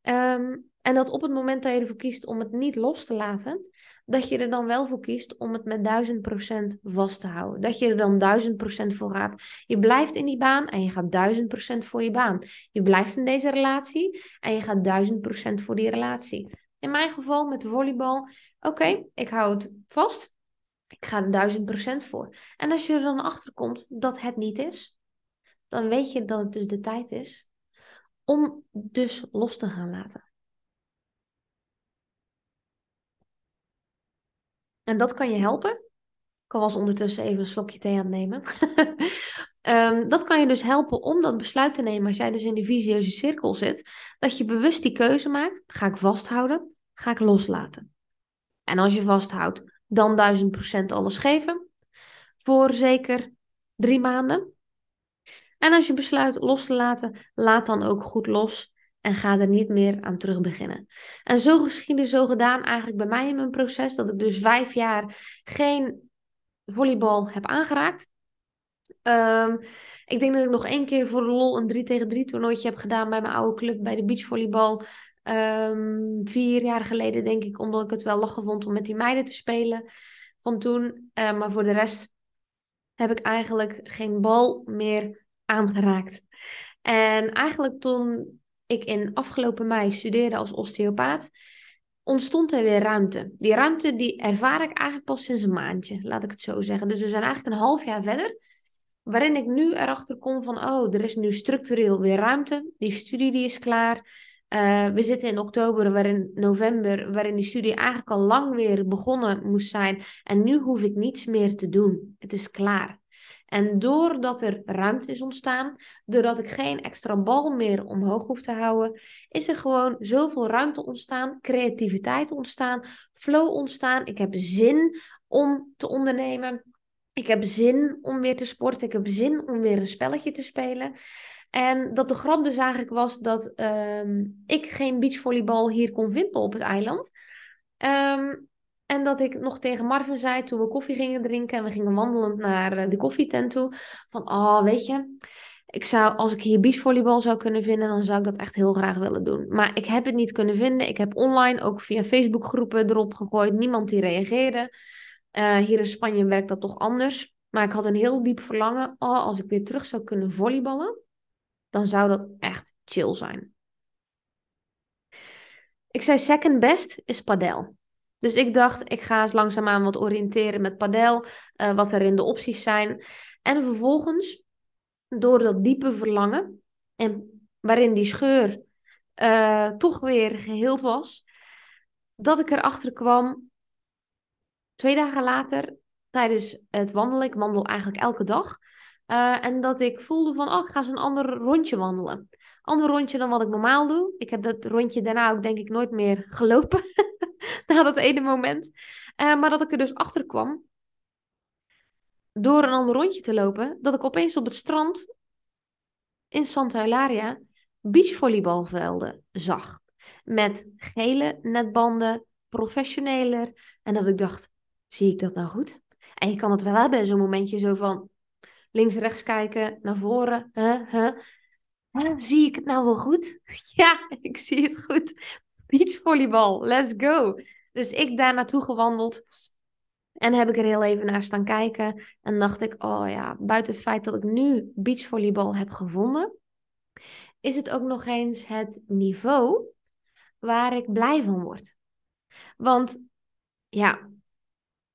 S1: Ehm, en dat op het moment dat je ervoor kiest om het niet los te laten, dat je er dan wel voor kiest om het met duizend procent vast te houden. Dat je er dan duizend procent voor gaat. Je blijft in die baan en je gaat duizend procent voor je baan. Je blijft in deze relatie en je gaat duizend procent voor die relatie. In mijn geval met volleybal, oké, ik hou het vast. Ik ga er duizend procent voor. En als je er dan achter komt dat het niet is, dan weet je dat het dus de tijd is om dus los te gaan laten. En dat kan je helpen. Ik was ondertussen even een slokje thee aan nemen. Ehm, dat kan je dus helpen om dat besluit te nemen als jij dus in die visieuze cirkel zit. Dat je bewust die keuze maakt. Ga ik vasthouden? Ga ik loslaten? En als je vasthoudt, dan duizend procent alles geven. Voor zeker drie maanden. En als je besluit los te laten, laat dan ook goed los en ga er niet meer aan terug beginnen. En zo geschiedde, zo gedaan eigenlijk bij mij in mijn proces, dat ik dus vijf jaar geen volleybal heb aangeraakt. Um, ik denk dat ik nog één keer voor de lol een 3 tegen 3 toernooitje heb gedaan bij mijn oude club bij de beachvolleybal. Um, vier jaar geleden denk ik, omdat ik het wel lachen vond om met die meiden te spelen van toen. Uh, maar voor de rest heb ik eigenlijk geen bal meer aangeraakt. En eigenlijk toen ik in afgelopen mei studeerde als osteopaat, ontstond er weer ruimte. Die ruimte die ervaar ik eigenlijk pas sinds een maandje, laat ik het zo zeggen. Dus we zijn eigenlijk een half jaar verder, waarin ik nu erachter kom van, oh, er is nu structureel weer ruimte. Die studie die is klaar. Uh, we zitten in oktober, waarin november, waarin die studie eigenlijk al lang weer begonnen moest zijn. En nu hoef ik niets meer te doen. Het is klaar. En doordat er ruimte is ontstaan, doordat ik geen extra bal meer omhoog hoef te houden, is er gewoon zoveel ruimte ontstaan, creativiteit ontstaan, flow ontstaan. Ik heb zin om te ondernemen. Ik heb zin om weer te sporten. Ik heb zin om weer een spelletje te spelen. En dat de grap dus eigenlijk was dat um, ik geen beachvolleybal hier kon vinden op het eiland. Um, en dat ik nog tegen Marvin zei toen we koffie gingen drinken en we gingen wandelend naar eh, de koffietent toe. Van, oh, weet je, ik zou, als ik hier beachvolleybal zou kunnen vinden, dan zou ik dat echt heel graag willen doen. Maar ik heb het niet kunnen vinden. Ik heb online ook via Facebook groepen erop gegooid. Niemand die reageerde. Uh, hier in Spanje werkt dat toch anders. Maar ik had een heel diep verlangen. Oh, als ik weer terug zou kunnen volleyballen, dan zou dat echt chill zijn. Ik zei second best is padel. Dus ik dacht, ik ga eens langzaamaan wat oriënteren met padel, uh, wat er in de opties zijn. En vervolgens, door dat diepe verlangen, en waarin die scheur uh, toch weer geheeld was, dat ik erachter kwam, twee dagen later, tijdens het wandelen, ik wandel eigenlijk elke dag, uh, en dat ik voelde van, oh, ik ga eens een ander rondje wandelen. Ander rondje dan wat ik normaal doe. Ik heb dat rondje daarna ook denk ik nooit meer gelopen. na dat ene moment. Uh, maar dat ik er dus achter kwam. Door een ander rondje te lopen. Dat ik opeens op het strand in Santa Eularia beachvolleybalvelden zag. Met gele netbanden, professioneler. En dat ik dacht, zie ik dat nou goed? En je kan het wel hebben, zo'n momentje zo van links, rechts kijken, naar voren. Huh, huh. Huh, zie ik het nou wel goed? ja, ik zie het goed. Beachvolleybal, let's go. Dus ik daar naartoe gewandeld. En heb ik er heel even naar staan kijken. En dacht ik, oh ja, buiten het feit dat ik nu beachvolleybal heb gevonden, is het ook nog eens het niveau waar ik blij van word. Want ja,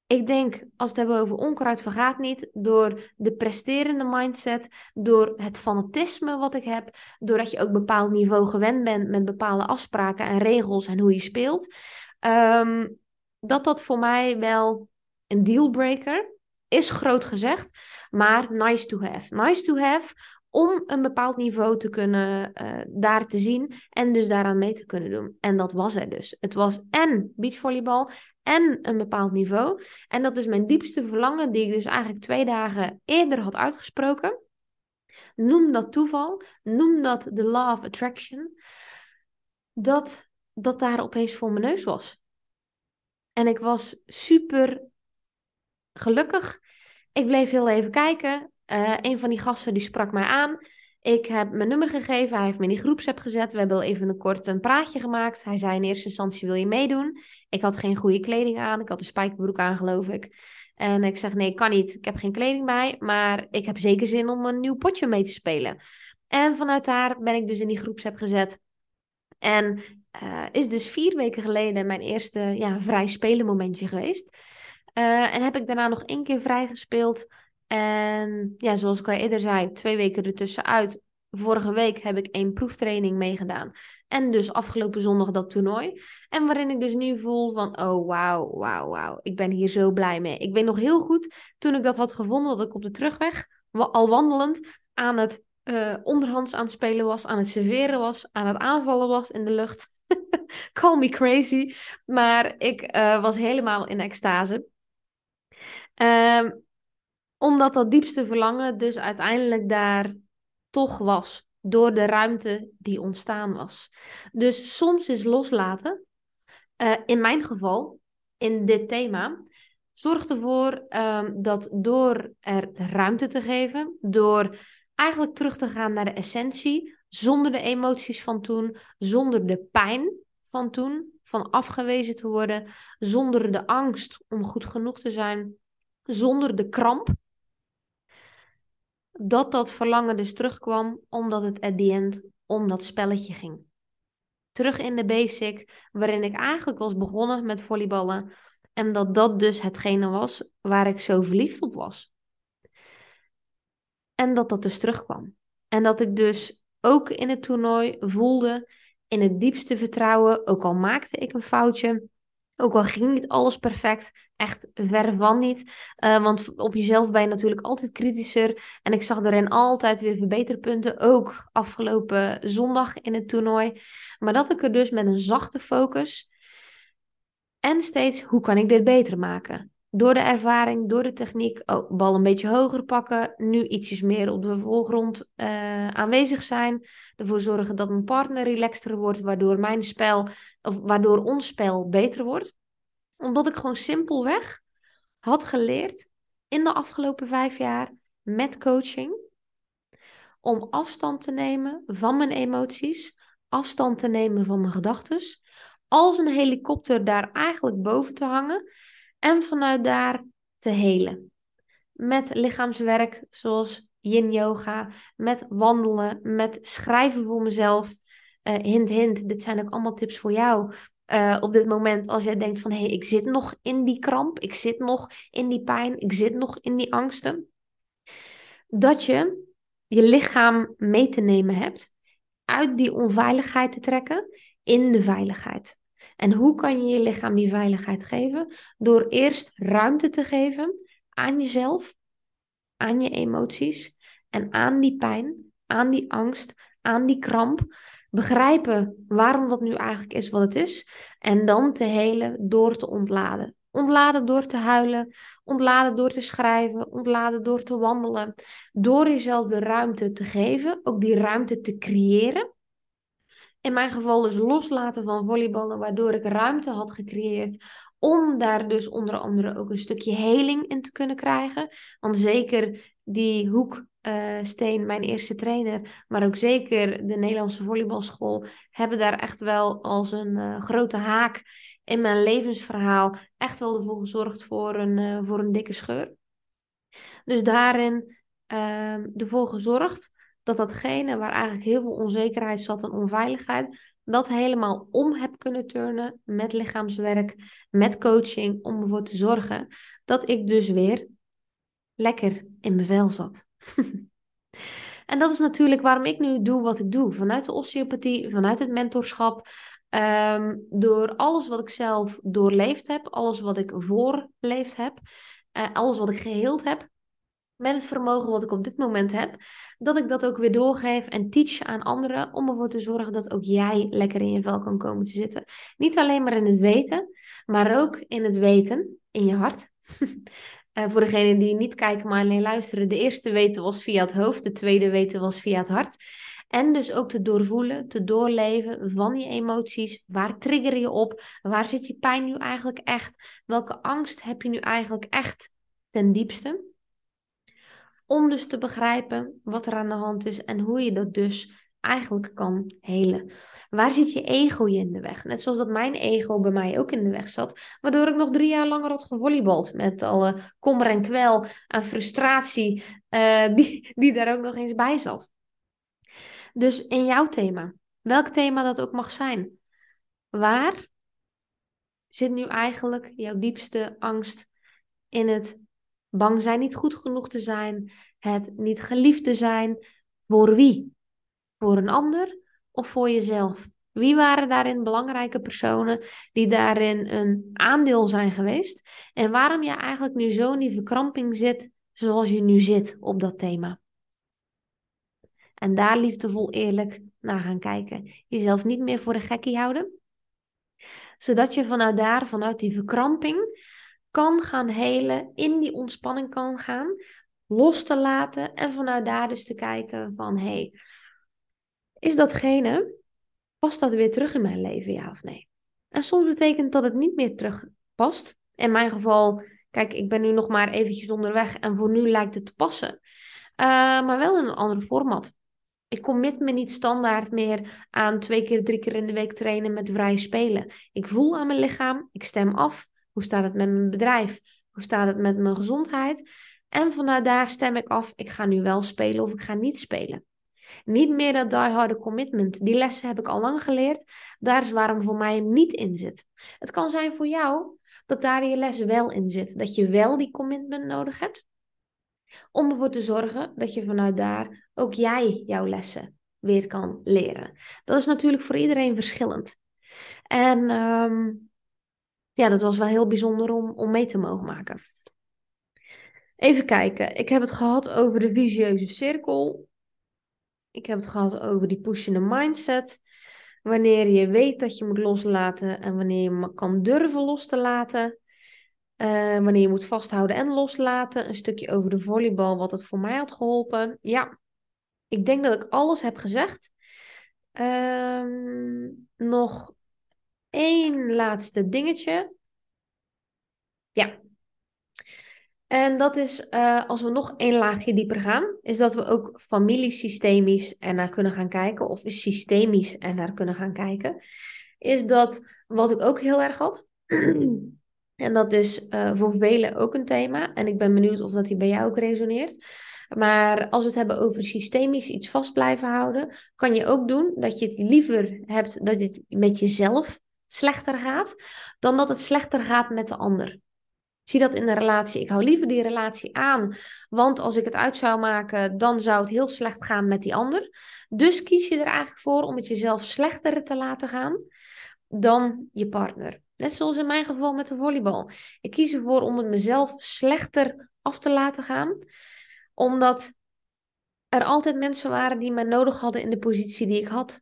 S1: ik denk, als we het hebben over onkruid vergaat niet, door de presterende mindset, door het fanatisme wat ik heb, doordat je ook bepaald niveau gewend bent met bepaalde afspraken en regels en hoe je speelt, um, dat dat voor mij wel een dealbreaker is groot gezegd, maar nice to have. Nice to have om een bepaald niveau te kunnen uh, daar te zien en dus daaraan mee te kunnen doen. En dat was er dus. Het was en beachvolleybal en een bepaald niveau. En dat is mijn diepste verlangen, die ik dus eigenlijk twee dagen eerder had uitgesproken. Noem dat toeval, noem dat de law of attraction. Dat dat daar opeens voor mijn neus was. En ik was super gelukkig. Ik bleef heel even kijken. Uh, een van die gasten die sprak mij aan. Ik heb mijn nummer gegeven, hij heeft me in die groepsapp gezet. We hebben al even een kort een praatje gemaakt. Hij zei in eerste instantie, wil je meedoen? Ik had geen goede kleding aan, ik had een spijkerbroek aan geloof ik. En ik zeg, nee, kan niet, ik heb geen kleding bij, maar ik heb zeker zin om een nieuw potje mee te spelen. En vanuit daar ben ik dus in die groepsapp gezet. En uh, is dus vier weken geleden mijn eerste ja, vrij spelen momentje geweest. Uh, en heb ik daarna nog één keer vrij gespeeld. En ja, zoals ik al eerder zei, twee weken ertussenuit. Vorige week heb ik één proeftraining meegedaan. En dus afgelopen zondag dat toernooi. En waarin ik dus nu voel van, oh wauw, wauw, wauw. Ik ben hier zo blij mee. Ik weet nog heel goed, toen ik dat had gevonden, dat ik op de terugweg, al wandelend, aan het uh, onderhands aan het spelen was, aan het serveren was, aan het aanvallen was in de lucht. Call me crazy. Maar ik uh, was helemaal in extase. Um, omdat dat diepste verlangen dus uiteindelijk daar toch was. Door de ruimte die ontstaan was. Dus soms is loslaten, uh, in mijn geval, in dit thema, zorgt ervoor um, dat door er ruimte te geven, door eigenlijk terug te gaan naar de essentie, zonder de emoties van toen, zonder de pijn van toen, van afgewezen te worden, zonder de angst om goed genoeg te zijn, zonder de kramp dat dat verlangen dus terugkwam omdat het at the end om dat spelletje ging. Terug in de basic, waarin ik eigenlijk was begonnen met volleyballen. En dat dat dus hetgene was waar ik zo verliefd op was. En dat dat dus terugkwam. En dat ik dus ook in het toernooi voelde, in het diepste vertrouwen, ook al maakte ik een foutje, ook al ging niet alles perfect, echt ver van niet. Uh, want op jezelf ben je natuurlijk altijd kritischer. En ik zag erin altijd weer verbeterpunten, ook afgelopen zondag in het toernooi. Maar dat ik er dus met een zachte focus en steeds, hoe kan ik dit beter maken? Door de ervaring, door de techniek, oh, bal een beetje hoger pakken. Nu ietsjes meer op de voorgrond uh, aanwezig zijn. Ervoor zorgen dat mijn partner relaxter wordt, waardoor mijn spel, of waardoor ons spel beter wordt. Omdat ik gewoon simpelweg had geleerd in de afgelopen vijf jaar met coaching. Om afstand te nemen van mijn emoties, afstand te nemen van mijn gedachten. Als een helikopter daar eigenlijk boven te hangen en vanuit daar te helen. Met lichaamswerk zoals yin yoga, met wandelen, met schrijven voor mezelf, uh, hint, hint, dit zijn ook allemaal tips voor jou. Uh, op dit moment, als jij denkt van hé, hey, ik zit nog in die kramp, ik zit nog in die pijn, ik zit nog in die angsten. Dat je je lichaam mee te nemen hebt, uit die onveiligheid te trekken in de veiligheid. En hoe kan je je lichaam die veiligheid geven? Door eerst ruimte te geven aan jezelf, aan je emoties en aan die pijn, aan die angst, aan die kramp. Begrijpen waarom dat nu eigenlijk is wat het is. En dan te helen door te ontladen. Ontladen door te huilen, ontladen door te schrijven, ontladen door te wandelen. Door jezelf de ruimte te geven, ook die ruimte te creëren. In mijn geval dus loslaten van volleyballen, waardoor ik ruimte had gecreëerd om daar dus onder andere ook een stukje heling in te kunnen krijgen. Want zeker die hoeksteen, mijn eerste trainer, maar ook zeker de Nederlandse volleybalschool, hebben daar echt wel als een uh, grote haak in mijn levensverhaal echt wel ervoor gezorgd voor een, uh, voor een dikke scheur. Dus daarin ervoor gezorgd dat datgene waar eigenlijk heel veel onzekerheid zat en onveiligheid, dat helemaal om heb kunnen turnen met lichaamswerk, met coaching, om ervoor te zorgen dat ik dus weer lekker in mijn vel zat. en dat is natuurlijk waarom ik nu doe wat ik doe. Vanuit de osteopathie, vanuit het mentorschap, um, door alles wat ik zelf doorleefd heb, alles wat ik voorleefd heb, uh, alles wat ik geheeld heb, met het vermogen wat ik op dit moment heb, dat ik dat ook weer doorgeef en teach aan anderen om ervoor te zorgen dat ook jij lekker in je vel kan komen te zitten. Niet alleen maar in het weten, maar ook in het weten, in je hart. uh, voor degenen die niet kijken, maar alleen luisteren, de eerste weten was via het hoofd, de tweede weten was via het hart. En dus ook te doorvoelen, te doorleven van je emoties. Waar trigger je op? Waar zit je pijn nu eigenlijk echt? Welke angst heb je nu eigenlijk echt ten diepste? Om dus te begrijpen wat er aan de hand is en hoe je dat dus eigenlijk kan helen. Waar zit je ego je in de weg? Net zoals dat mijn ego bij mij ook in de weg zat. Waardoor ik nog drie jaar langer had gevolleybald. Met alle kommer en kwel en frustratie uh, die, die daar ook nog eens bij zat. Dus in jouw thema, welk thema dat ook mag zijn. Waar zit nu eigenlijk jouw diepste angst in het Bang zijn niet goed genoeg te zijn, het niet geliefd te zijn. Voor wie? Voor een ander of voor jezelf? Wie waren daarin belangrijke personen die daarin een aandeel zijn geweest? En waarom je eigenlijk nu zo in die verkramping zit zoals je nu zit op dat thema? En daar liefdevol eerlijk naar gaan kijken. Jezelf niet meer voor een gekkie houden. Zodat je vanuit daar, vanuit die verkramping, kan gaan helen, in die ontspanning kan gaan, los te laten en vanuit daar dus te kijken van hé, hey, is datgene, past dat weer terug in mijn leven, ja of nee? En soms betekent dat het niet meer terug past. In mijn geval, kijk, ik ben nu nog maar eventjes onderweg en voor nu lijkt het te passen. Uh, maar wel in een andere format. Ik commit me niet standaard meer aan twee keer, drie keer in de week trainen met vrije spelen. Ik voel aan mijn lichaam, ik stem af hoe staat het met mijn bedrijf? Hoe staat het met mijn gezondheid? En vanuit daar stem ik af, ik ga nu wel spelen of ik ga niet spelen. Niet meer dat die-harde commitment. Die lessen heb ik al lang geleerd. Daar is waarom voor mij niet in zit. Het kan zijn voor jou dat daar je les wel in zit. Dat je wel die commitment nodig hebt. Om ervoor te zorgen dat je vanuit daar ook jij jouw lessen weer kan leren. Dat is natuurlijk voor iedereen verschillend. En um, ja, dat was wel heel bijzonder om, om mee te mogen maken. Even kijken. Ik heb het gehad over de visieuze cirkel. Ik heb het gehad over die pushende mindset. Wanneer je weet dat je moet loslaten en wanneer je kan durven los te laten. Uh, wanneer je moet vasthouden en loslaten. Een stukje over de volleybal, wat het voor mij had geholpen. Ja, ik denk dat ik alles heb gezegd. Uh, nog één laatste dingetje. Ja. En dat is, uh, als we nog één laagje dieper gaan, is dat we ook familiesystemisch naar kunnen gaan kijken, of systemisch naar kunnen gaan kijken. Is dat wat ik ook heel erg had. en dat is uh, voor velen ook een thema. En ik ben benieuwd of dat die bij jou ook resoneert. Maar als we het hebben over systemisch iets vast blijven houden, kan je ook doen dat je het liever hebt dat het met jezelf slechter gaat, dan dat het slechter gaat met de ander. Zie dat in de relatie. Ik hou liever die relatie aan, want als ik het uit zou maken, dan zou het heel slecht gaan met die ander. Dus kies je er eigenlijk voor om het jezelf slechter te laten gaan dan je partner. Net zoals in mijn geval met de volleybal. Ik kies ervoor om het mezelf slechter af te laten gaan, omdat er altijd mensen waren die mij nodig hadden in de positie die ik had.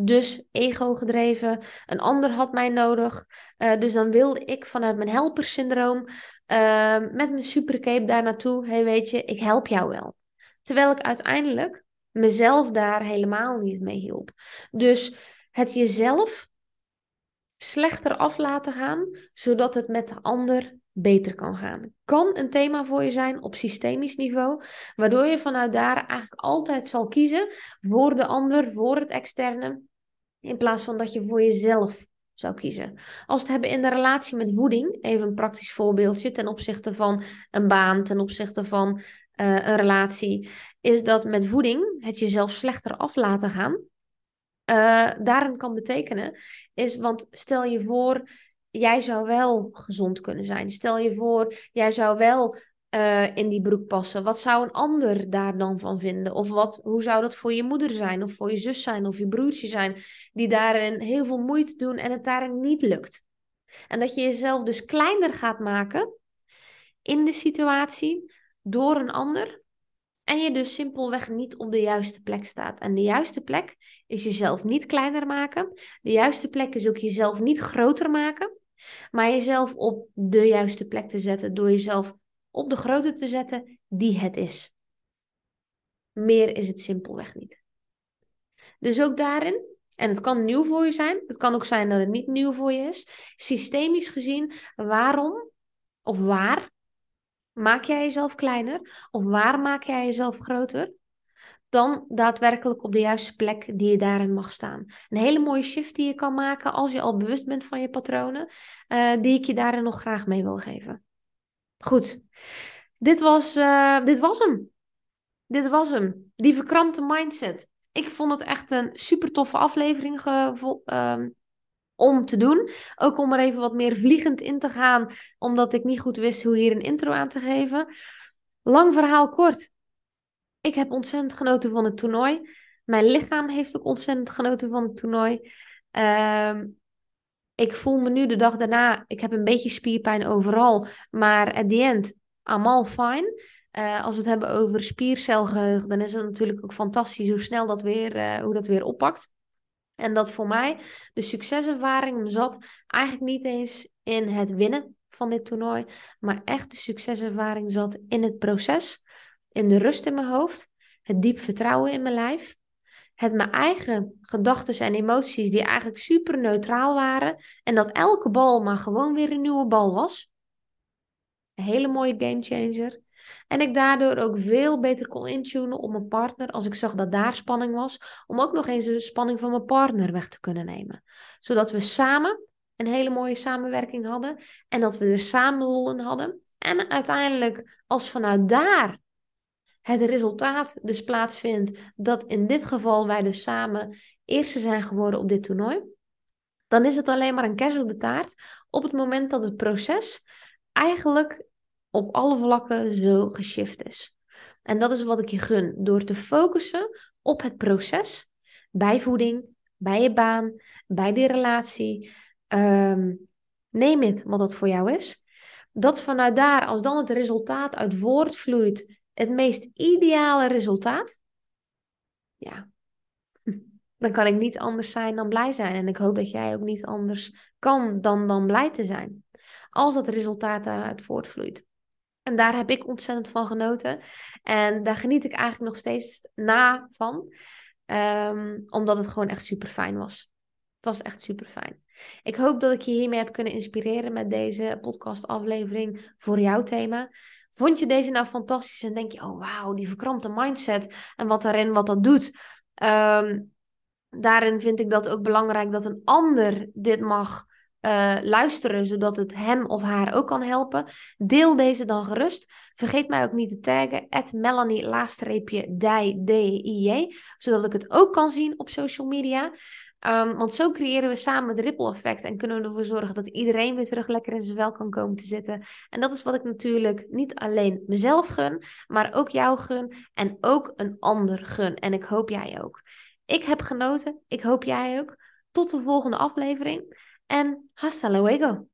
S1: Dus ego gedreven, een ander had mij nodig. Uh, dus dan wilde ik vanuit mijn helpersyndroom uh, met mijn supercape daar naartoe. Hey, weet je, ik help jou wel. Terwijl ik uiteindelijk mezelf daar helemaal niet mee hielp. Dus het jezelf slechter af laten gaan, zodat het met de ander beter kan gaan. Kan een thema voor je zijn op systemisch niveau, waardoor je vanuit daar eigenlijk altijd zal kiezen voor de ander, voor het externe, in plaats van dat je voor jezelf zou kiezen. Als het hebben in de relatie met voeding, even een praktisch voorbeeldje ten opzichte van een baan, ten opzichte van uh, een relatie, is dat met voeding het jezelf slechter af laten gaan. Uh, daarin kan betekenen, is, want stel je voor, jij zou wel gezond kunnen zijn. Stel je voor, jij zou wel uh, in die broek passen. Wat zou een ander daar dan van vinden? Of wat, hoe zou dat voor je moeder zijn, of voor je zus zijn, of je broertje zijn, die daarin heel veel moeite doen en het daarin niet lukt? En dat je jezelf dus kleiner gaat maken in de situatie door een ander. En je dus simpelweg niet op de juiste plek staat. En de juiste plek is jezelf niet kleiner maken. De juiste plek is ook jezelf niet groter maken. Maar jezelf op de juiste plek te zetten door jezelf op de grootte te zetten die het is. Meer is het simpelweg niet. Dus ook daarin, en het kan nieuw voor je zijn, het kan ook zijn dat het niet nieuw voor je is, systemisch gezien, waarom of waar maak jij jezelf kleiner of waar maak jij jezelf groter? Dan daadwerkelijk op de juiste plek die je daarin mag staan. Een hele mooie shift die je kan maken als je al bewust bent van je patronen, uh, die ik je daarin nog graag mee wil geven. Goed, dit was, uh, dit was hem. Dit was hem. Die verkrampte mindset. Ik vond het echt een super toffe aflevering uh, om te doen. Ook om er even wat meer vliegend in te gaan, omdat ik niet goed wist hoe hier een intro aan te geven. Lang verhaal kort. Ik heb ontzettend genoten van het toernooi. Mijn lichaam heeft ook ontzettend genoten van het toernooi. Uh, ik voel me nu de dag daarna, ik heb een beetje spierpijn overal, maar at the end, I'm all fine. Uh, als we het hebben over spiercelgeheugen, dan is het natuurlijk ook fantastisch hoe snel dat weer, uh, hoe dat weer oppakt. En dat voor mij de succeservaring zat eigenlijk niet eens in het winnen van dit toernooi, maar echt de succeservaring zat in het proces, in de rust in mijn hoofd, het diep vertrouwen in mijn lijf het mijn eigen gedachten en emoties, die eigenlijk super neutraal waren, en dat elke bal maar gewoon weer een nieuwe bal was. Een hele mooie gamechanger. En ik daardoor ook veel beter kon intunen op mijn partner als ik zag dat daar spanning was, om ook nog eens de spanning van mijn partner weg te kunnen nemen. Zodat we samen een hele mooie samenwerking hadden en dat we er samen lol hadden. En uiteindelijk, als vanuit daar het resultaat dus plaatsvindt dat in dit geval wij dus samen eerste zijn geworden op dit toernooi, dan is het alleen maar een kerst op de taart op het moment dat het proces eigenlijk op alle vlakken zo geshift is. En dat is wat ik je gun, door te focussen op het proces bij voeding, bij je baan, bij die relatie. Um, neem het wat dat voor jou is. Dat vanuit daar, als dan het resultaat uit voortvloeit het meest ideale resultaat, ja, dan kan ik niet anders zijn dan blij zijn. En ik hoop dat jij ook niet anders kan dan dan blij te zijn. Als dat resultaat daaruit voortvloeit. En daar heb ik ontzettend van genoten. En daar geniet ik eigenlijk nog steeds na van. Um, omdat het gewoon echt super fijn was. Het was echt super fijn. Ik hoop dat ik je hiermee heb kunnen inspireren met deze podcastaflevering voor jouw thema. Vond je deze nou fantastisch en denk je, oh wauw, die verkrampte mindset en wat daarin, wat dat doet. Um, daarin vind ik dat ook belangrijk dat een ander dit mag uh, luisteren, zodat het hem of haar ook kan helpen. Deel deze dan gerust. Vergeet mij ook niet te taggen, Melanie laagstreepje D-I-J, zodat ik het ook kan zien op social media. Um, want zo creëren we samen het ripple effect en kunnen we ervoor zorgen dat iedereen weer terug lekker in zijn vel kan komen te zitten. En dat is wat ik natuurlijk niet alleen mezelf gun, maar ook jou gun en ook een ander gun. En ik hoop jij ook. Ik heb genoten, ik hoop jij ook. Tot de volgende aflevering en hasta luego.